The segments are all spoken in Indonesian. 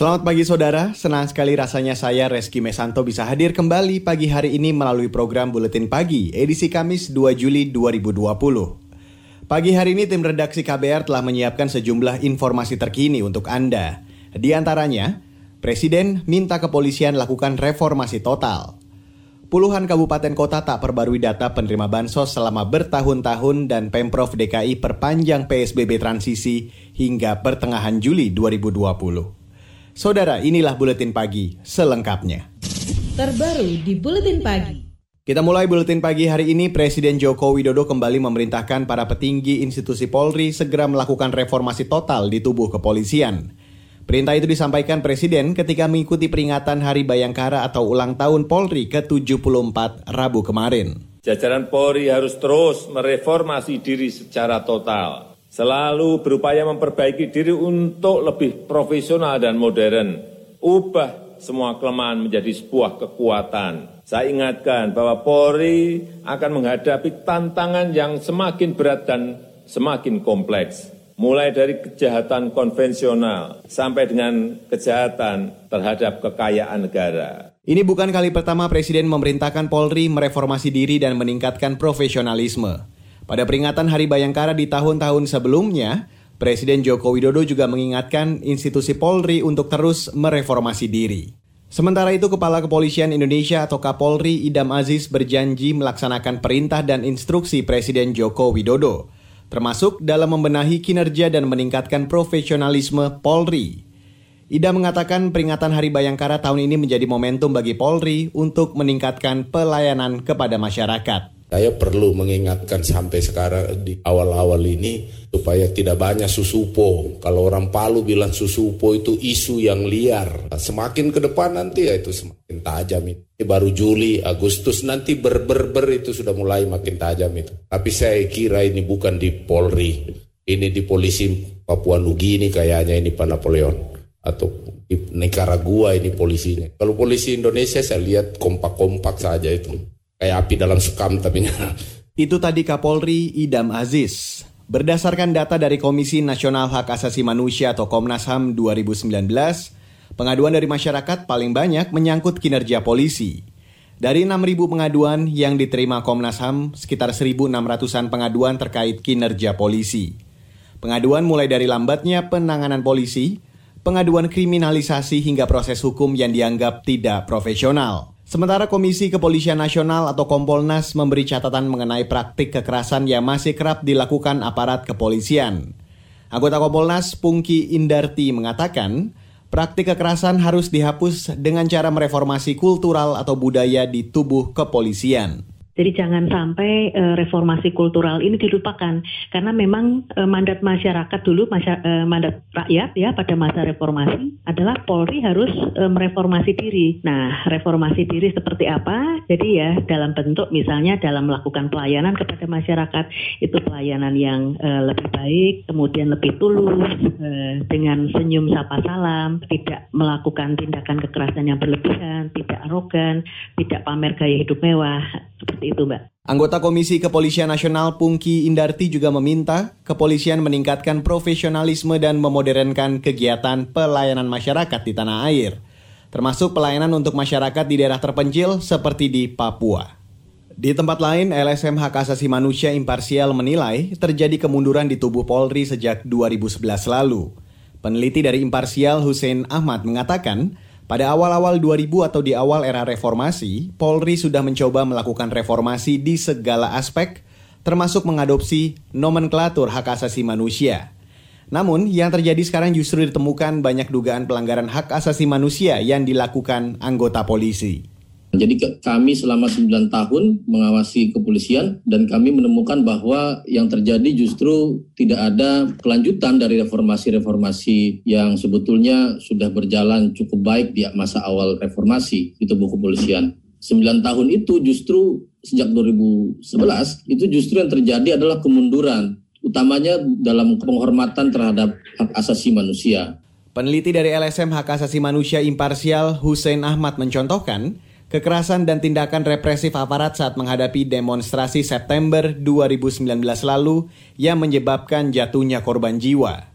Selamat pagi saudara, senang sekali rasanya saya Reski Mesanto bisa hadir kembali pagi hari ini melalui program Buletin Pagi edisi Kamis 2 Juli 2020. Pagi hari ini tim redaksi KBR telah menyiapkan sejumlah informasi terkini untuk Anda. Di antaranya, Presiden minta kepolisian lakukan reformasi total. Puluhan kabupaten kota tak perbarui data penerima bansos selama bertahun-tahun dan Pemprov DKI perpanjang PSBB transisi hingga pertengahan Juli 2020. Saudara, inilah buletin pagi selengkapnya. Terbaru di buletin pagi. Kita mulai buletin pagi hari ini, Presiden Joko Widodo kembali memerintahkan para petinggi institusi Polri segera melakukan reformasi total di tubuh kepolisian. Perintah itu disampaikan Presiden ketika mengikuti peringatan Hari Bayangkara atau ulang tahun Polri ke-74 Rabu kemarin. Jajaran Polri harus terus mereformasi diri secara total selalu berupaya memperbaiki diri untuk lebih profesional dan modern, ubah semua kelemahan menjadi sebuah kekuatan. Saya ingatkan bahwa Polri akan menghadapi tantangan yang semakin berat dan semakin kompleks, mulai dari kejahatan konvensional sampai dengan kejahatan terhadap kekayaan negara. Ini bukan kali pertama Presiden memerintahkan Polri mereformasi diri dan meningkatkan profesionalisme. Pada peringatan Hari Bayangkara di tahun-tahun sebelumnya, Presiden Joko Widodo juga mengingatkan institusi Polri untuk terus mereformasi diri. Sementara itu, Kepala Kepolisian Indonesia atau Kapolri Idam Aziz berjanji melaksanakan perintah dan instruksi Presiden Joko Widodo, termasuk dalam membenahi kinerja dan meningkatkan profesionalisme Polri. Idam mengatakan peringatan Hari Bayangkara tahun ini menjadi momentum bagi Polri untuk meningkatkan pelayanan kepada masyarakat. Saya perlu mengingatkan sampai sekarang di awal-awal ini supaya tidak banyak susupo. Kalau orang Palu bilang susupo itu isu yang liar. Semakin ke depan nanti ya itu semakin tajam itu. Baru Juli, Agustus nanti ber-ber-ber itu sudah mulai makin tajam itu. Tapi saya kira ini bukan di Polri. Ini di polisi Papua Nugini kayaknya ini Pak Napoleon. Atau di Nicaragua ini polisinya. Kalau polisi Indonesia saya lihat kompak-kompak saja itu kayak api dalam sekam tapi Itu tadi Kapolri Idam Aziz. Berdasarkan data dari Komisi Nasional Hak Asasi Manusia atau Komnas HAM 2019, pengaduan dari masyarakat paling banyak menyangkut kinerja polisi. Dari 6.000 pengaduan yang diterima Komnas HAM, sekitar 1.600-an pengaduan terkait kinerja polisi. Pengaduan mulai dari lambatnya penanganan polisi, pengaduan kriminalisasi hingga proses hukum yang dianggap tidak profesional. Sementara Komisi Kepolisian Nasional atau Kompolnas memberi catatan mengenai praktik kekerasan yang masih kerap dilakukan aparat kepolisian. Anggota Kompolnas Pungki Indarti mengatakan, praktik kekerasan harus dihapus dengan cara mereformasi kultural atau budaya di tubuh kepolisian. Jadi jangan sampai uh, reformasi kultural ini dilupakan karena memang uh, mandat masyarakat dulu masya, uh, mandat rakyat ya pada masa reformasi adalah Polri harus uh, mereformasi diri. Nah, reformasi diri seperti apa? Jadi ya dalam bentuk misalnya dalam melakukan pelayanan kepada masyarakat itu pelayanan yang uh, lebih baik, kemudian lebih tulus uh, dengan senyum sapa salam, tidak melakukan tindakan kekerasan yang berlebihan, tidak arogan, tidak pamer gaya hidup mewah seperti itu Mbak. Anggota Komisi Kepolisian Nasional Pungki Indarti juga meminta kepolisian meningkatkan profesionalisme dan memodernkan kegiatan pelayanan masyarakat di tanah air, termasuk pelayanan untuk masyarakat di daerah terpencil seperti di Papua. Di tempat lain, LSM Hak Asasi Manusia Imparsial menilai terjadi kemunduran di tubuh Polri sejak 2011 lalu. Peneliti dari Imparsial Hussein Ahmad mengatakan, pada awal-awal 2000 atau di awal era reformasi, Polri sudah mencoba melakukan reformasi di segala aspek, termasuk mengadopsi nomenklatur hak asasi manusia. Namun, yang terjadi sekarang justru ditemukan banyak dugaan pelanggaran hak asasi manusia yang dilakukan anggota polisi. Jadi kami selama 9 tahun mengawasi kepolisian dan kami menemukan bahwa yang terjadi justru tidak ada kelanjutan dari reformasi-reformasi yang sebetulnya sudah berjalan cukup baik di masa awal reformasi di tubuh kepolisian. 9 tahun itu justru sejak 2011 itu justru yang terjadi adalah kemunduran utamanya dalam penghormatan terhadap hak asasi manusia. Peneliti dari LSM Hak Asasi Manusia Imparsial Hussein Ahmad mencontohkan kekerasan dan tindakan represif aparat saat menghadapi demonstrasi September 2019 lalu yang menyebabkan jatuhnya korban jiwa.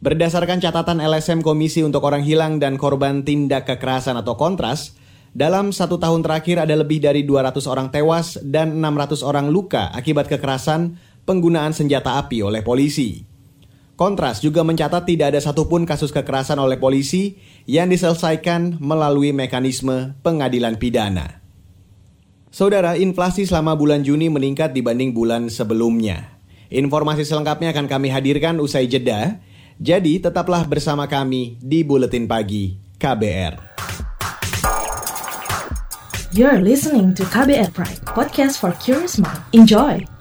Berdasarkan catatan LSM Komisi untuk Orang Hilang dan Korban Tindak Kekerasan atau Kontras, dalam satu tahun terakhir ada lebih dari 200 orang tewas dan 600 orang luka akibat kekerasan penggunaan senjata api oleh polisi. Kontras juga mencatat tidak ada satupun kasus kekerasan oleh polisi yang diselesaikan melalui mekanisme pengadilan pidana. Saudara, inflasi selama bulan Juni meningkat dibanding bulan sebelumnya. Informasi selengkapnya akan kami hadirkan usai jeda, jadi tetaplah bersama kami di Buletin Pagi KBR. You're listening to KBR Pride, podcast for curious mind. Enjoy!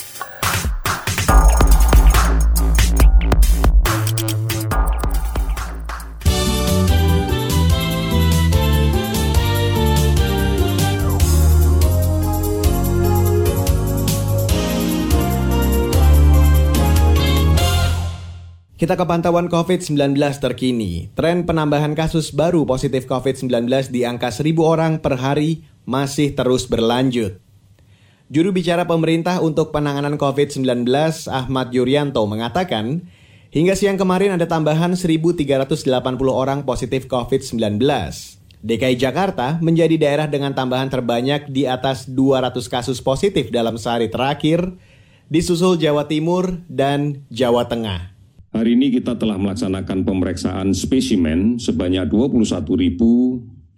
Kita ke pantauan COVID-19 terkini. Tren penambahan kasus baru positif COVID-19 di angka 1000 orang per hari masih terus berlanjut. Juru bicara pemerintah untuk penanganan COVID-19 Ahmad Yuryanto mengatakan, hingga siang kemarin ada tambahan 1.380 orang positif COVID-19. DKI Jakarta menjadi daerah dengan tambahan terbanyak di atas 200 kasus positif dalam sehari terakhir, disusul Jawa Timur dan Jawa Tengah. Hari ini kita telah melaksanakan pemeriksaan spesimen sebanyak 21.738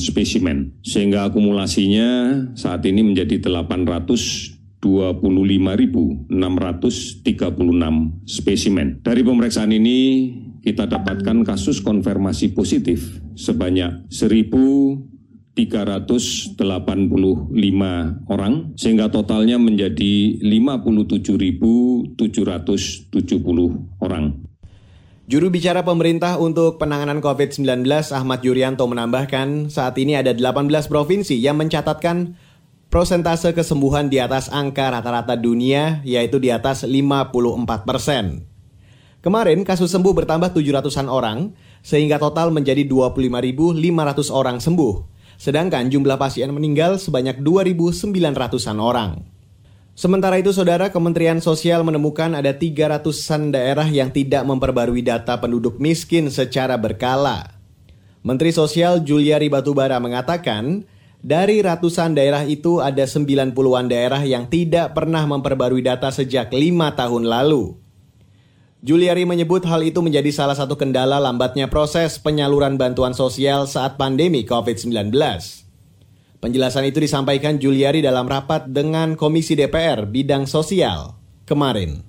spesimen, sehingga akumulasinya saat ini menjadi 825.636 spesimen. Dari pemeriksaan ini kita dapatkan kasus konfirmasi positif sebanyak 1.000 385 orang sehingga totalnya menjadi 57.770 orang. Juru bicara pemerintah untuk penanganan COVID-19 Ahmad Yuryanto menambahkan saat ini ada 18 provinsi yang mencatatkan prosentase kesembuhan di atas angka rata-rata dunia yaitu di atas 54 persen. Kemarin kasus sembuh bertambah 700-an orang sehingga total menjadi 25.500 orang sembuh sedangkan jumlah pasien meninggal sebanyak 2.900-an orang. Sementara itu, Saudara Kementerian Sosial menemukan ada 300-an daerah yang tidak memperbarui data penduduk miskin secara berkala. Menteri Sosial Juliari Batubara mengatakan, dari ratusan daerah itu ada 90-an daerah yang tidak pernah memperbarui data sejak lima tahun lalu. Juliari menyebut hal itu menjadi salah satu kendala lambatnya proses penyaluran bantuan sosial saat pandemi COVID-19. Penjelasan itu disampaikan Juliari dalam rapat dengan Komisi DPR bidang sosial kemarin.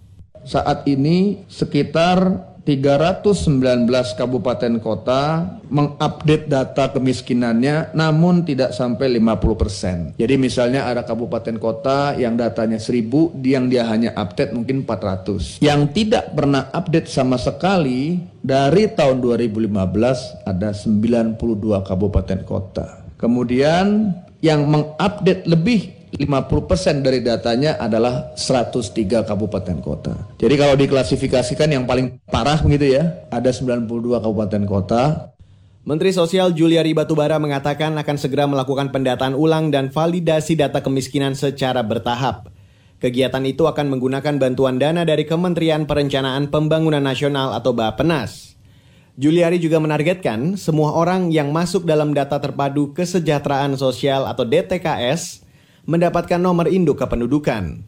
Saat ini sekitar 319 kabupaten kota mengupdate data kemiskinannya namun tidak sampai 50%. Jadi misalnya ada kabupaten kota yang datanya 1000 yang dia hanya update mungkin 400. Yang tidak pernah update sama sekali dari tahun 2015 ada 92 kabupaten kota. Kemudian yang mengupdate lebih 50% dari datanya adalah 103 kabupaten kota. Jadi kalau diklasifikasikan yang paling parah begitu ya, ada 92 kabupaten kota. Menteri Sosial Juliari Batubara mengatakan akan segera melakukan pendataan ulang dan validasi data kemiskinan secara bertahap. Kegiatan itu akan menggunakan bantuan dana dari Kementerian Perencanaan Pembangunan Nasional atau Bappenas. Juliari juga menargetkan semua orang yang masuk dalam data terpadu kesejahteraan sosial atau DTKS mendapatkan nomor induk kependudukan.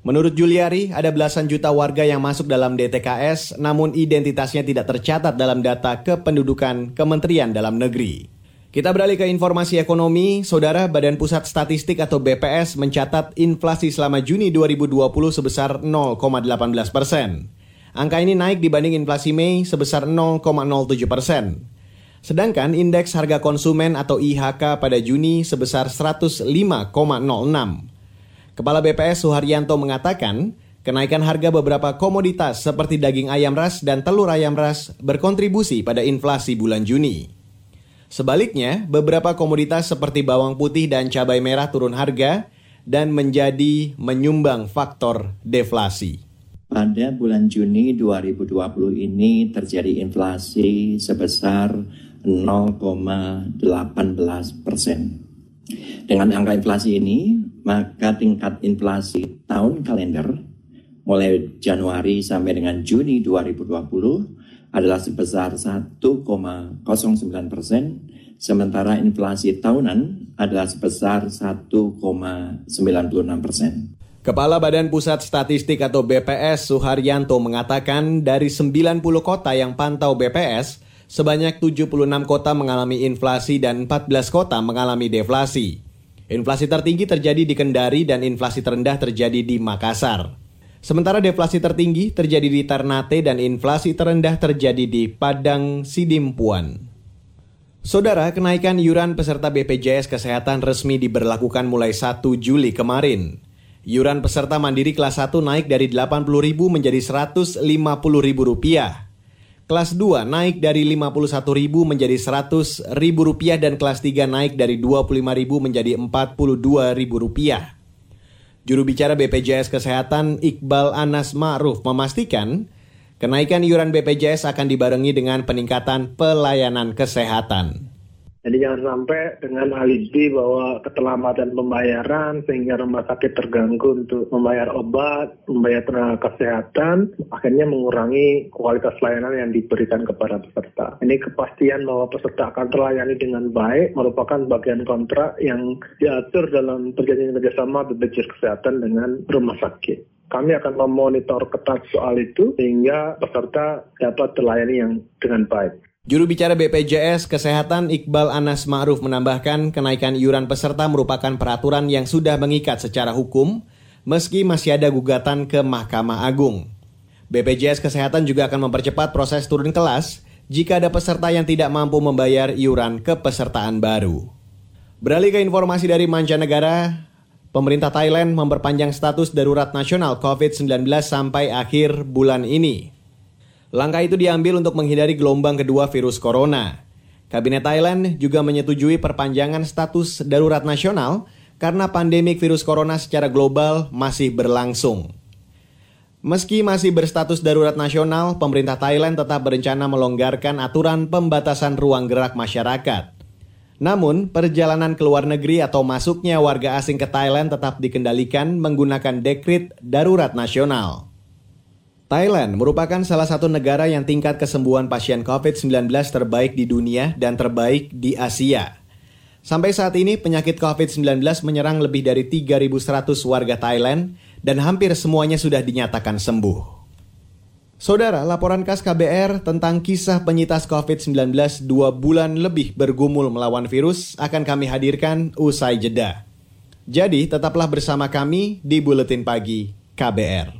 Menurut Juliari, ada belasan juta warga yang masuk dalam DTKS namun identitasnya tidak tercatat dalam data kependudukan Kementerian Dalam Negeri. Kita beralih ke informasi ekonomi. Saudara Badan Pusat Statistik atau BPS mencatat inflasi selama Juni 2020 sebesar 0,18 persen. Angka ini naik dibanding inflasi Mei sebesar 0,07 persen. Sedangkan indeks harga konsumen atau IHK pada Juni sebesar 105,06. Kepala BPS Suharyanto mengatakan, kenaikan harga beberapa komoditas seperti daging ayam ras dan telur ayam ras berkontribusi pada inflasi bulan Juni. Sebaliknya, beberapa komoditas seperti bawang putih dan cabai merah turun harga dan menjadi menyumbang faktor deflasi. Pada bulan Juni 2020 ini terjadi inflasi sebesar 0,18 persen. Dengan angka inflasi ini, maka tingkat inflasi tahun kalender mulai Januari sampai dengan Juni 2020 adalah sebesar 1,09 persen, sementara inflasi tahunan adalah sebesar 1,96 persen. Kepala Badan Pusat Statistik atau BPS Suharyanto mengatakan dari 90 kota yang pantau BPS, sebanyak 76 kota mengalami inflasi dan 14 kota mengalami deflasi. Inflasi tertinggi terjadi di Kendari dan inflasi terendah terjadi di Makassar. Sementara deflasi tertinggi terjadi di Ternate dan inflasi terendah terjadi di Padang Sidimpuan. Saudara, kenaikan iuran peserta BPJS Kesehatan resmi diberlakukan mulai 1 Juli kemarin. Iuran peserta mandiri kelas 1 naik dari Rp80.000 menjadi Rp150.000. Kelas 2 naik dari Rp51.000 menjadi Rp100.000 dan kelas 3 naik dari Rp25.000 menjadi Rp42.000. Juru bicara BPJS Kesehatan Iqbal Anas Ma'ruf memastikan kenaikan iuran BPJS akan dibarengi dengan peningkatan pelayanan kesehatan. Jadi jangan sampai dengan alibi bahwa keterlambatan pembayaran sehingga rumah sakit terganggu untuk membayar obat, membayar tenaga kesehatan, akhirnya mengurangi kualitas layanan yang diberikan kepada peserta. Ini kepastian bahwa peserta akan terlayani dengan baik merupakan bagian kontrak yang diatur dalam perjanjian kerjasama BPJS Kesehatan dengan rumah sakit. Kami akan memonitor ketat soal itu sehingga peserta dapat terlayani yang dengan baik. Juru bicara BPJS Kesehatan Iqbal Anas Ma'ruf menambahkan kenaikan iuran peserta merupakan peraturan yang sudah mengikat secara hukum meski masih ada gugatan ke Mahkamah Agung. BPJS Kesehatan juga akan mempercepat proses turun kelas jika ada peserta yang tidak mampu membayar iuran kepesertaan baru. Beralih ke informasi dari mancanegara, pemerintah Thailand memperpanjang status darurat nasional COVID-19 sampai akhir bulan ini. Langkah itu diambil untuk menghindari gelombang kedua virus corona. Kabinet Thailand juga menyetujui perpanjangan status darurat nasional karena pandemik virus corona secara global masih berlangsung. Meski masih berstatus darurat nasional, pemerintah Thailand tetap berencana melonggarkan aturan pembatasan ruang gerak masyarakat. Namun, perjalanan ke luar negeri atau masuknya warga asing ke Thailand tetap dikendalikan menggunakan dekrit darurat nasional. Thailand merupakan salah satu negara yang tingkat kesembuhan pasien COVID-19 terbaik di dunia dan terbaik di Asia. Sampai saat ini penyakit COVID-19 menyerang lebih dari 3.100 warga Thailand dan hampir semuanya sudah dinyatakan sembuh. Saudara, laporan khas KBR tentang kisah penyintas COVID-19 dua bulan lebih bergumul melawan virus akan kami hadirkan usai jeda. Jadi, tetaplah bersama kami di Buletin Pagi KBR.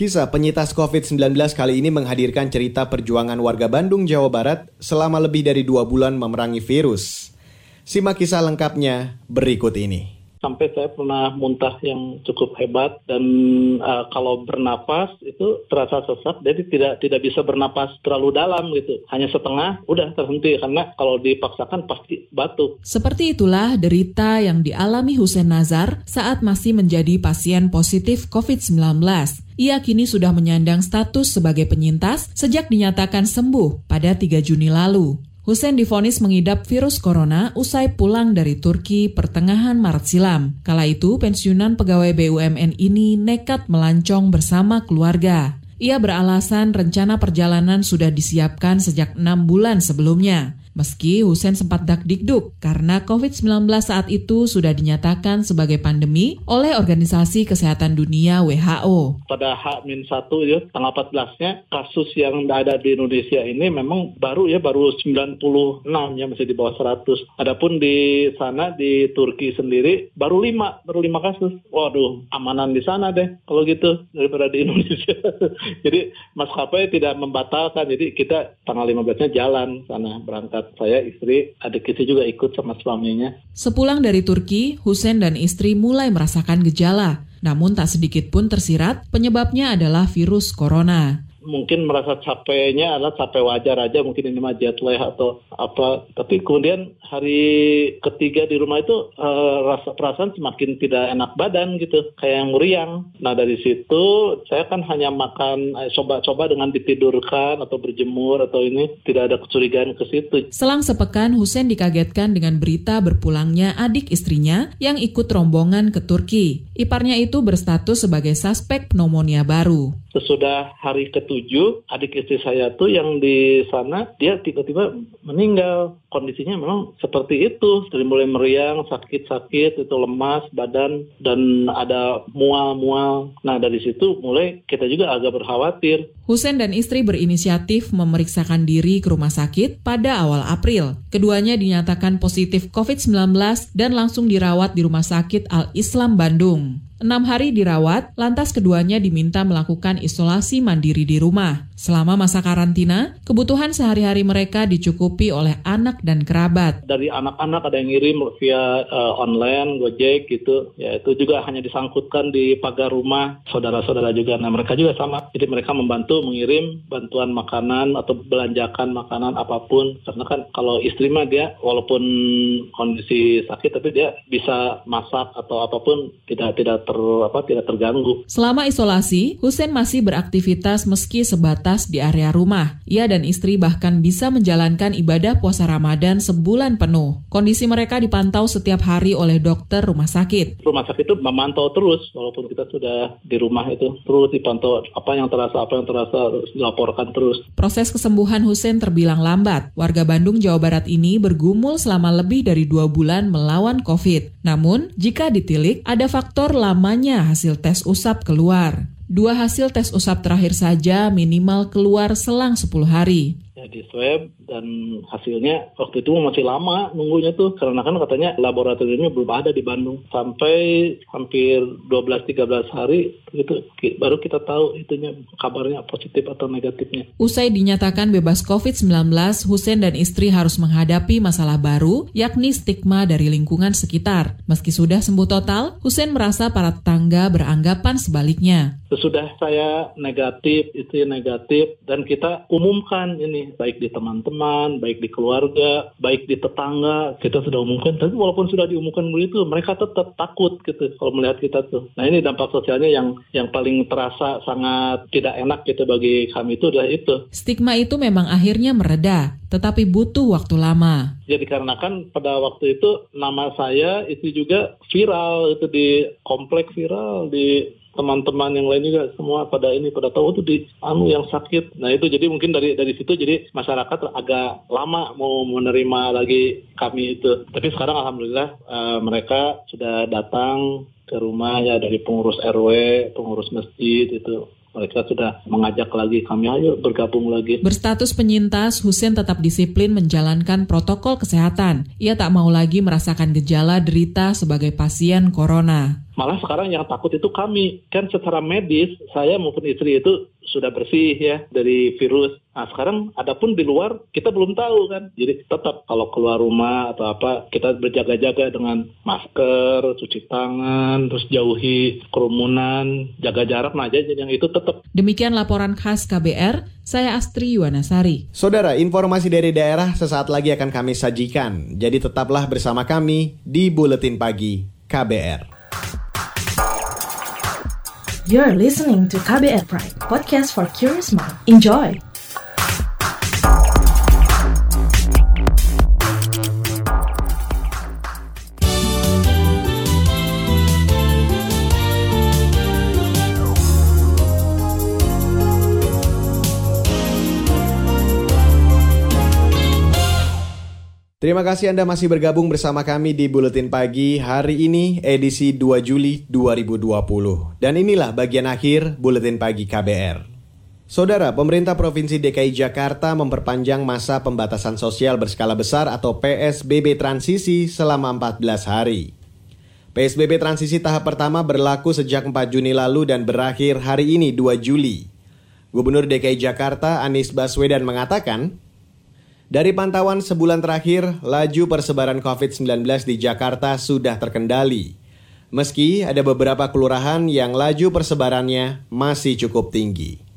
Kisah penyintas COVID-19 kali ini menghadirkan cerita perjuangan warga Bandung, Jawa Barat selama lebih dari dua bulan memerangi virus. Simak kisah lengkapnya berikut ini sampai saya pernah muntah yang cukup hebat dan uh, kalau bernapas itu terasa sesak jadi tidak tidak bisa bernapas terlalu dalam gitu. Hanya setengah udah terhenti. Karena kalau dipaksakan pasti batuk. Seperti itulah derita yang dialami Hussein Nazar saat masih menjadi pasien positif COVID-19 ia kini sudah menyandang status sebagai penyintas sejak dinyatakan sembuh pada 3 Juni lalu. Hussein difonis mengidap virus corona usai pulang dari Turki pertengahan Maret silam. Kala itu, pensiunan pegawai BUMN ini nekat melancong bersama keluarga. Ia beralasan rencana perjalanan sudah disiapkan sejak enam bulan sebelumnya. Meski Hussein sempat dak-dikduk karena COVID-19 saat itu sudah dinyatakan sebagai pandemi oleh Organisasi Kesehatan Dunia WHO. Pada H-1 ya, tanggal 14-nya kasus yang ada di Indonesia ini memang baru ya, baru 96 ya, masih di bawah 100. Adapun di sana di Turki sendiri baru 5, baru 5 kasus. Waduh, amanan di sana deh kalau gitu daripada di Indonesia. jadi maskapai tidak membatalkan, jadi kita tanggal 15-nya jalan sana berangkat saya, istri, adik istri juga ikut sama suaminya. Sepulang dari Turki, Hussein dan istri mulai merasakan gejala. Namun tak sedikit pun tersirat, penyebabnya adalah virus corona mungkin merasa capeknya adalah capek wajar aja mungkin ini mah jet lag atau apa. Tapi kemudian hari ketiga di rumah itu uh, rasa perasaan semakin tidak enak badan gitu kayak yang meriang. Nah dari situ saya kan hanya makan eh, coba-coba dengan ditidurkan atau berjemur atau ini tidak ada kecurigaan ke situ. Selang sepekan Husen dikagetkan dengan berita berpulangnya adik istrinya yang ikut rombongan ke Turki. Iparnya itu berstatus sebagai suspek pneumonia baru. Sesudah hari ketujuh adik istri saya tuh yang di sana dia tiba-tiba meninggal. Kondisinya memang seperti itu. Dari mulai meriang sakit-sakit itu lemas badan dan ada mual-mual. Nah dari situ mulai kita juga agak berkhawatir. Husen dan istri berinisiatif memeriksakan diri ke rumah sakit pada awal April. Keduanya dinyatakan positif COVID-19 dan langsung dirawat di Rumah Sakit Al Islam Bandung Enam hari dirawat, lantas keduanya diminta melakukan isolasi mandiri di rumah. Selama masa karantina, kebutuhan sehari-hari mereka dicukupi oleh anak dan kerabat. Dari anak-anak ada yang ngirim via uh, online, Gojek gitu. Ya itu juga hanya disangkutkan di pagar rumah saudara-saudara juga. Nah mereka juga sama. Jadi mereka membantu mengirim bantuan makanan atau belanjakan makanan apa pun. Karena kan kalau istri mah dia walaupun kondisi sakit tapi dia bisa masak atau apa pun tidak tidak ter apa tidak terganggu. Selama isolasi, Husen masih beraktivitas meski sebatas di area rumah. Ia dan istri bahkan bisa menjalankan ibadah puasa Ramadan sebulan penuh. Kondisi mereka dipantau setiap hari oleh dokter rumah sakit. Rumah sakit itu memantau terus, walaupun kita sudah di rumah itu terus dipantau apa yang terasa, apa yang terasa dilaporkan terus. Proses kesembuhan Husen terbilang lambat. Warga Bandung, Jawa Barat ini bergumul selama lebih dari dua bulan melawan COVID. Namun, jika ditilik, ada faktor lamanya hasil tes usap keluar. Dua hasil tes usap terakhir saja minimal keluar selang 10 hari. Ya, di swab dan hasilnya waktu itu masih lama nunggunya tuh karena kan katanya laboratoriumnya belum ada di Bandung sampai hampir 12-13 hari itu baru kita tahu itunya kabarnya positif atau negatifnya. Usai dinyatakan bebas COVID-19, Husen dan istri harus menghadapi masalah baru yakni stigma dari lingkungan sekitar. Meski sudah sembuh total, Husen merasa para tetangga beranggapan sebaliknya. Sesudah saya negatif, itu negatif dan kita umumkan ini baik di teman-teman teman, baik di keluarga, baik di tetangga, kita sudah umumkan. Tapi walaupun sudah diumumkan begitu, mereka tetap takut gitu kalau melihat kita tuh. Nah ini dampak sosialnya yang yang paling terasa sangat tidak enak gitu bagi kami itu adalah itu. Stigma itu memang akhirnya mereda, tetapi butuh waktu lama. Jadi karena kan pada waktu itu nama saya itu juga viral itu di komplek viral di teman-teman yang lain juga semua pada ini pada tahu tuh di anu yang sakit. Nah itu jadi mungkin dari dari situ jadi masyarakat agak lama mau menerima lagi kami itu. Tapi sekarang alhamdulillah uh, mereka sudah datang ke rumah ya dari pengurus RW, pengurus masjid itu mereka sudah mengajak lagi kami ayo bergabung lagi. Berstatus penyintas, Husen tetap disiplin menjalankan protokol kesehatan. Ia tak mau lagi merasakan gejala derita sebagai pasien corona. Malah sekarang yang takut itu kami. Kan secara medis, saya maupun istri itu sudah bersih ya dari virus. Nah sekarang adapun di luar kita belum tahu kan. Jadi tetap kalau keluar rumah atau apa kita berjaga-jaga dengan masker, cuci tangan, terus jauhi kerumunan, jaga jarak nah aja yang itu tetap. Demikian laporan khas KBR, saya Astri Yuwanasari. Saudara, informasi dari daerah sesaat lagi akan kami sajikan. Jadi tetaplah bersama kami di Buletin Pagi KBR. You're listening to KBR Pride, podcast for curious mind. Enjoy! Terima kasih Anda masih bergabung bersama kami di Buletin Pagi hari ini edisi 2 Juli 2020. Dan inilah bagian akhir Buletin Pagi KBR. Saudara, pemerintah Provinsi DKI Jakarta memperpanjang masa pembatasan sosial berskala besar atau PSBB transisi selama 14 hari. PSBB transisi tahap pertama berlaku sejak 4 Juni lalu dan berakhir hari ini 2 Juli. Gubernur DKI Jakarta Anies Baswedan mengatakan, dari pantauan sebulan terakhir, laju persebaran COVID-19 di Jakarta sudah terkendali. Meski ada beberapa kelurahan yang laju persebarannya masih cukup tinggi.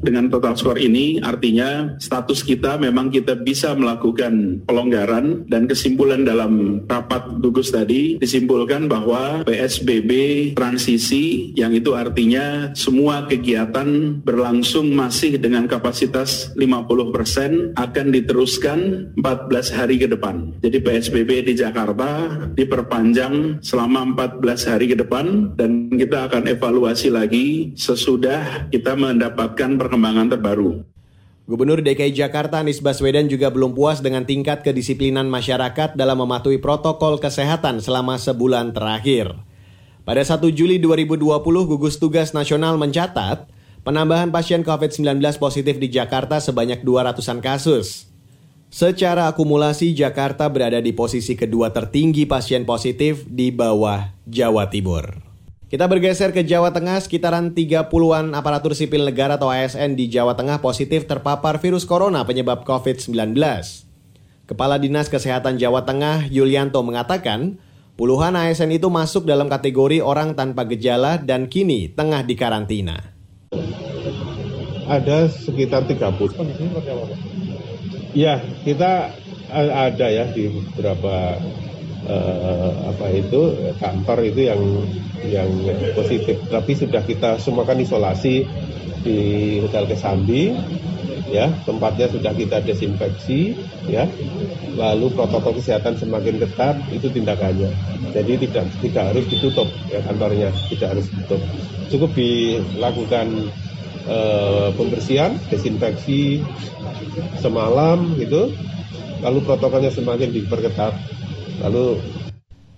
Dengan total skor ini artinya status kita memang kita bisa melakukan pelonggaran dan kesimpulan dalam rapat gugus tadi disimpulkan bahwa PSBB transisi yang itu artinya semua kegiatan berlangsung masih dengan kapasitas 50% akan diteruskan 14 hari ke depan. Jadi PSBB di Jakarta diperpanjang selama 14 hari ke depan dan kita akan evaluasi lagi sesudah kita mendapatkan perkembangan terbaru. Gubernur DKI Jakarta Anies Baswedan juga belum puas dengan tingkat kedisiplinan masyarakat dalam mematuhi protokol kesehatan selama sebulan terakhir. Pada 1 Juli 2020, gugus tugas nasional mencatat penambahan pasien COVID-19 positif di Jakarta sebanyak 200-an kasus. Secara akumulasi, Jakarta berada di posisi kedua tertinggi pasien positif di bawah Jawa Timur. Kita bergeser ke Jawa Tengah, sekitaran 30-an aparatur sipil negara atau ASN di Jawa Tengah positif terpapar virus corona penyebab COVID-19. Kepala Dinas Kesehatan Jawa Tengah, Yulianto, mengatakan puluhan ASN itu masuk dalam kategori orang tanpa gejala dan kini tengah dikarantina. Ada sekitar 30. Ya, kita ada ya di beberapa uh, apa itu kantor itu yang yang positif. Tapi sudah kita semuakan isolasi di Hotel Kesambi, ya tempatnya sudah kita desinfeksi, ya. Lalu protokol kesehatan semakin ketat itu tindakannya. Jadi tidak tidak harus ditutup ya kantornya, tidak harus ditutup. Cukup dilakukan uh, pembersihan, desinfeksi semalam gitu. Lalu protokolnya semakin diperketat. Lalu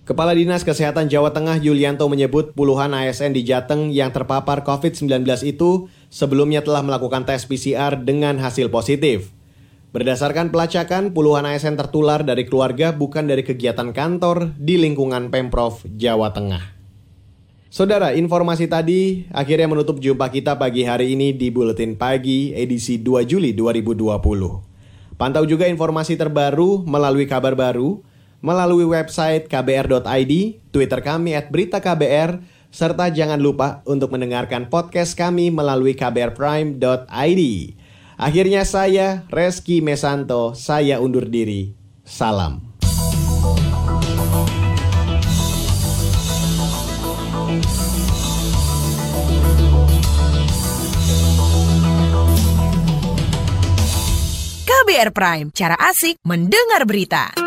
Kepala Dinas Kesehatan Jawa Tengah Yulianto menyebut puluhan ASN di Jateng yang terpapar COVID-19 itu sebelumnya telah melakukan tes PCR dengan hasil positif. Berdasarkan pelacakan, puluhan ASN tertular dari keluarga bukan dari kegiatan kantor di lingkungan Pemprov Jawa Tengah. Saudara, informasi tadi akhirnya menutup jumpa kita pagi hari ini di Buletin Pagi edisi 2 Juli 2020. Pantau juga informasi terbaru melalui kabar baru, melalui website kbr.id, Twitter kami at berita KBR, serta jangan lupa untuk mendengarkan podcast kami melalui kbrprime.id. Akhirnya saya, Reski Mesanto, saya undur diri. Salam. KBR Prime, cara asik mendengar berita.